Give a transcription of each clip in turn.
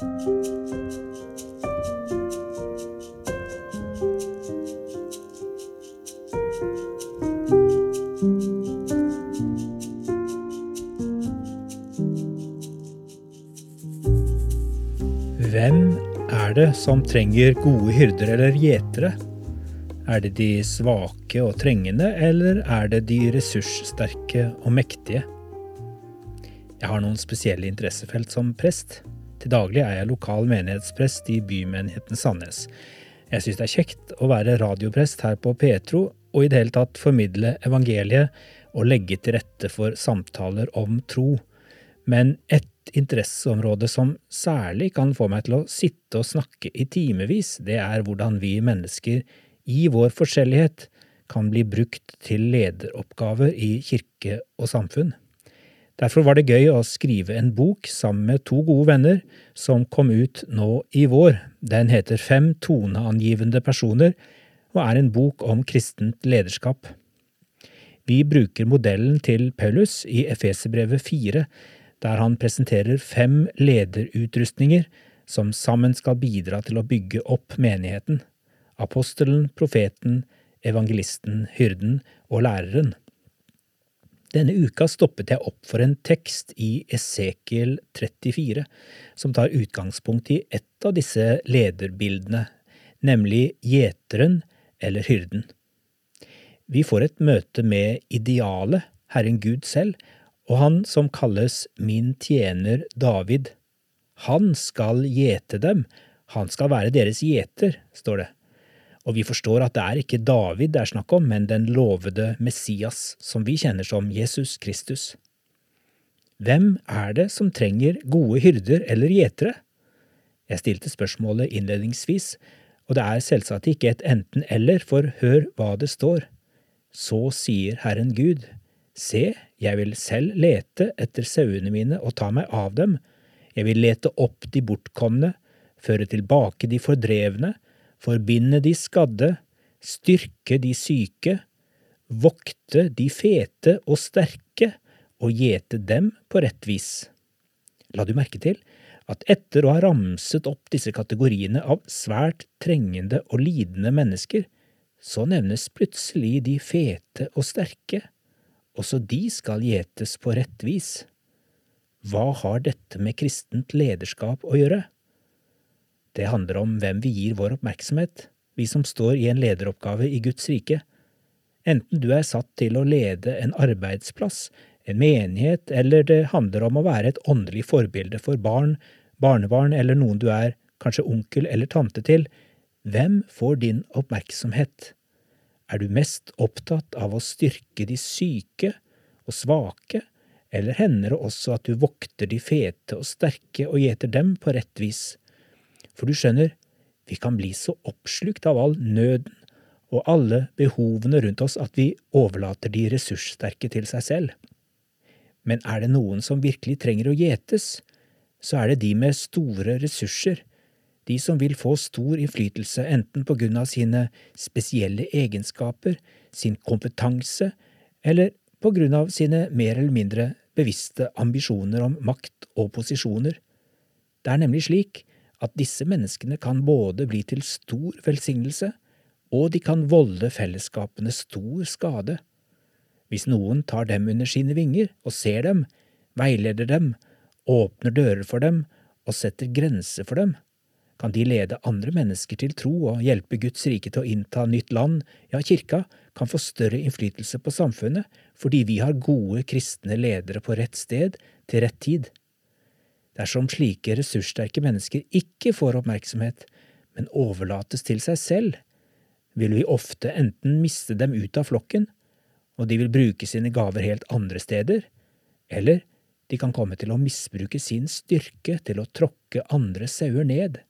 Hvem er det som trenger gode hyrder eller gjetere? Er det de svake og trengende, eller er det de ressurssterke og mektige? Jeg har noen spesielle interessefelt som prest. Til daglig er jeg lokal menighetsprest i bymenigheten Sandnes. Jeg syns det er kjekt å være radioprest her på Petro, og i det hele tatt formidle evangeliet og legge til rette for samtaler om tro. Men et interesseområde som særlig kan få meg til å sitte og snakke i timevis, det er hvordan vi mennesker i vår forskjellighet kan bli brukt til lederoppgaver i kirke og samfunn. Derfor var det gøy å skrive en bok sammen med to gode venner som kom ut nå i vår. Den heter Fem toneangivende personer og er en bok om kristent lederskap. Vi bruker modellen til Paulus i Efeserbrevet 4, der han presenterer fem lederutrustninger som sammen skal bidra til å bygge opp menigheten – apostelen, profeten, evangelisten, hyrden og læreren. Denne uka stoppet jeg opp for en tekst i Esekiel 34 som tar utgangspunkt i et av disse lederbildene, nemlig gjeteren eller hyrden. Vi får et møte med idealet, Herren Gud selv, og han som kalles Min tjener David. Han skal gjete dem, han skal være deres gjeter, står det. Og vi forstår at det er ikke David det er snakk om, men den lovede Messias, som vi kjenner som Jesus Kristus. Hvem er det som trenger gode hyrder eller gjetere? Jeg stilte spørsmålet innledningsvis, og det er selvsagt ikke et enten–eller, for hør hva det står. Så sier Herren Gud, Se, jeg vil selv lete etter sauene mine og ta meg av dem, jeg vil lete opp de bortkomne, føre tilbake de fordrevne, forbinde de skadde, styrke de syke, vokte de fete og sterke og gjete dem på rett vis. La du merke til at etter å ha ramset opp disse kategoriene av svært trengende og lidende mennesker, så nevnes plutselig de fete og sterke også de skal gjetes på rett vis. Hva har dette med kristent lederskap å gjøre? Det handler om hvem vi gir vår oppmerksomhet, vi som står i en lederoppgave i Guds rike. Enten du er satt til å lede en arbeidsplass, en menighet, eller det handler om å være et åndelig forbilde for barn, barnebarn eller noen du er kanskje onkel eller tante til, hvem får din oppmerksomhet? Er du mest opptatt av å styrke de syke og svake, eller hender det også at du vokter de fete og sterke og gjeter dem på rett vis? For du skjønner, vi kan bli så oppslukt av all nøden og alle behovene rundt oss at vi overlater de ressurssterke til seg selv. Men er det noen som virkelig trenger å gjetes, så er det de med store ressurser, de som vil få stor innflytelse enten på grunn av sine spesielle egenskaper, sin kompetanse, eller på grunn av sine mer eller mindre bevisste ambisjoner om makt og posisjoner. Det er nemlig slik at disse menneskene kan både bli til stor velsignelse, og de kan volde fellesskapene stor skade. Hvis noen tar dem under sine vinger og ser dem, veileder dem, åpner dører for dem og setter grenser for dem, kan de lede andre mennesker til tro og hjelpe Guds rike til å innta nytt land, ja, kirka kan få større innflytelse på samfunnet fordi vi har gode kristne ledere på rett sted til rett tid. Dersom slike ressurssterke mennesker ikke får oppmerksomhet, men overlates til seg selv, vil vi ofte enten miste dem ut av flokken, og de vil bruke sine gaver helt andre steder, eller de kan komme til å misbruke sin styrke til å tråkke andre sauer ned.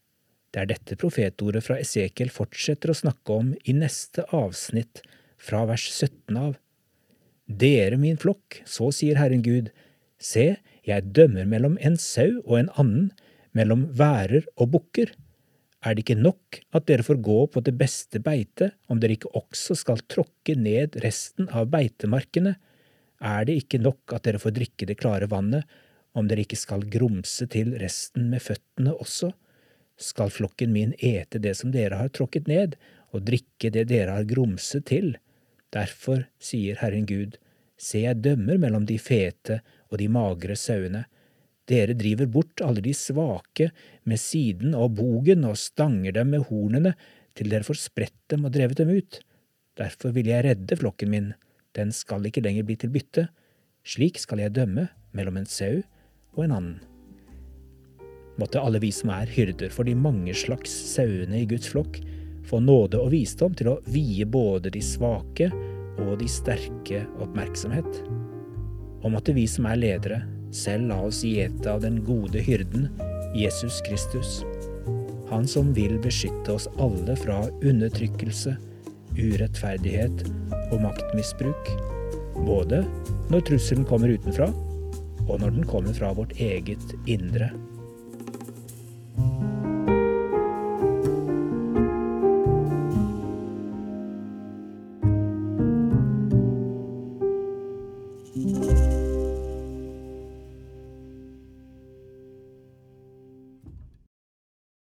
Det er dette profetordet fra Esekiel fortsetter å snakke om i neste avsnitt, fra vers 17 av. Dere, min flokk, så sier Herren Gud, se, jeg dømmer mellom en sau og en annen, mellom værer og bukker. Er det ikke nok at dere får gå på det beste beite, om dere ikke også skal tråkke ned resten av beitemarkene? Er det ikke nok at dere får drikke det klare vannet, om dere ikke skal grumse til resten med føttene også, skal flokken min ete det som dere har tråkket ned, og drikke det dere har grumset til. Derfor sier Herren Gud, se jeg dømmer mellom de fete og de magre sauene. Dere driver bort alle de svake med siden og bogen og stanger dem med hornene til dere får spredt dem og drevet dem ut. Derfor vil jeg redde flokken min, den skal ikke lenger bli til bytte. Slik skal jeg dømme mellom en sau og en annen. Måtte alle vi som er hyrder for de mange slags sauene i Guds flokk, få nåde og visdom til å vie både de svake og de sterke oppmerksomhet. Og at vi som er ledere, selv la oss gjete av den gode hyrden, Jesus Kristus, han som vil beskytte oss alle fra undertrykkelse, urettferdighet og maktmisbruk, både når trusselen kommer utenfra, og når den kommer fra vårt eget indre.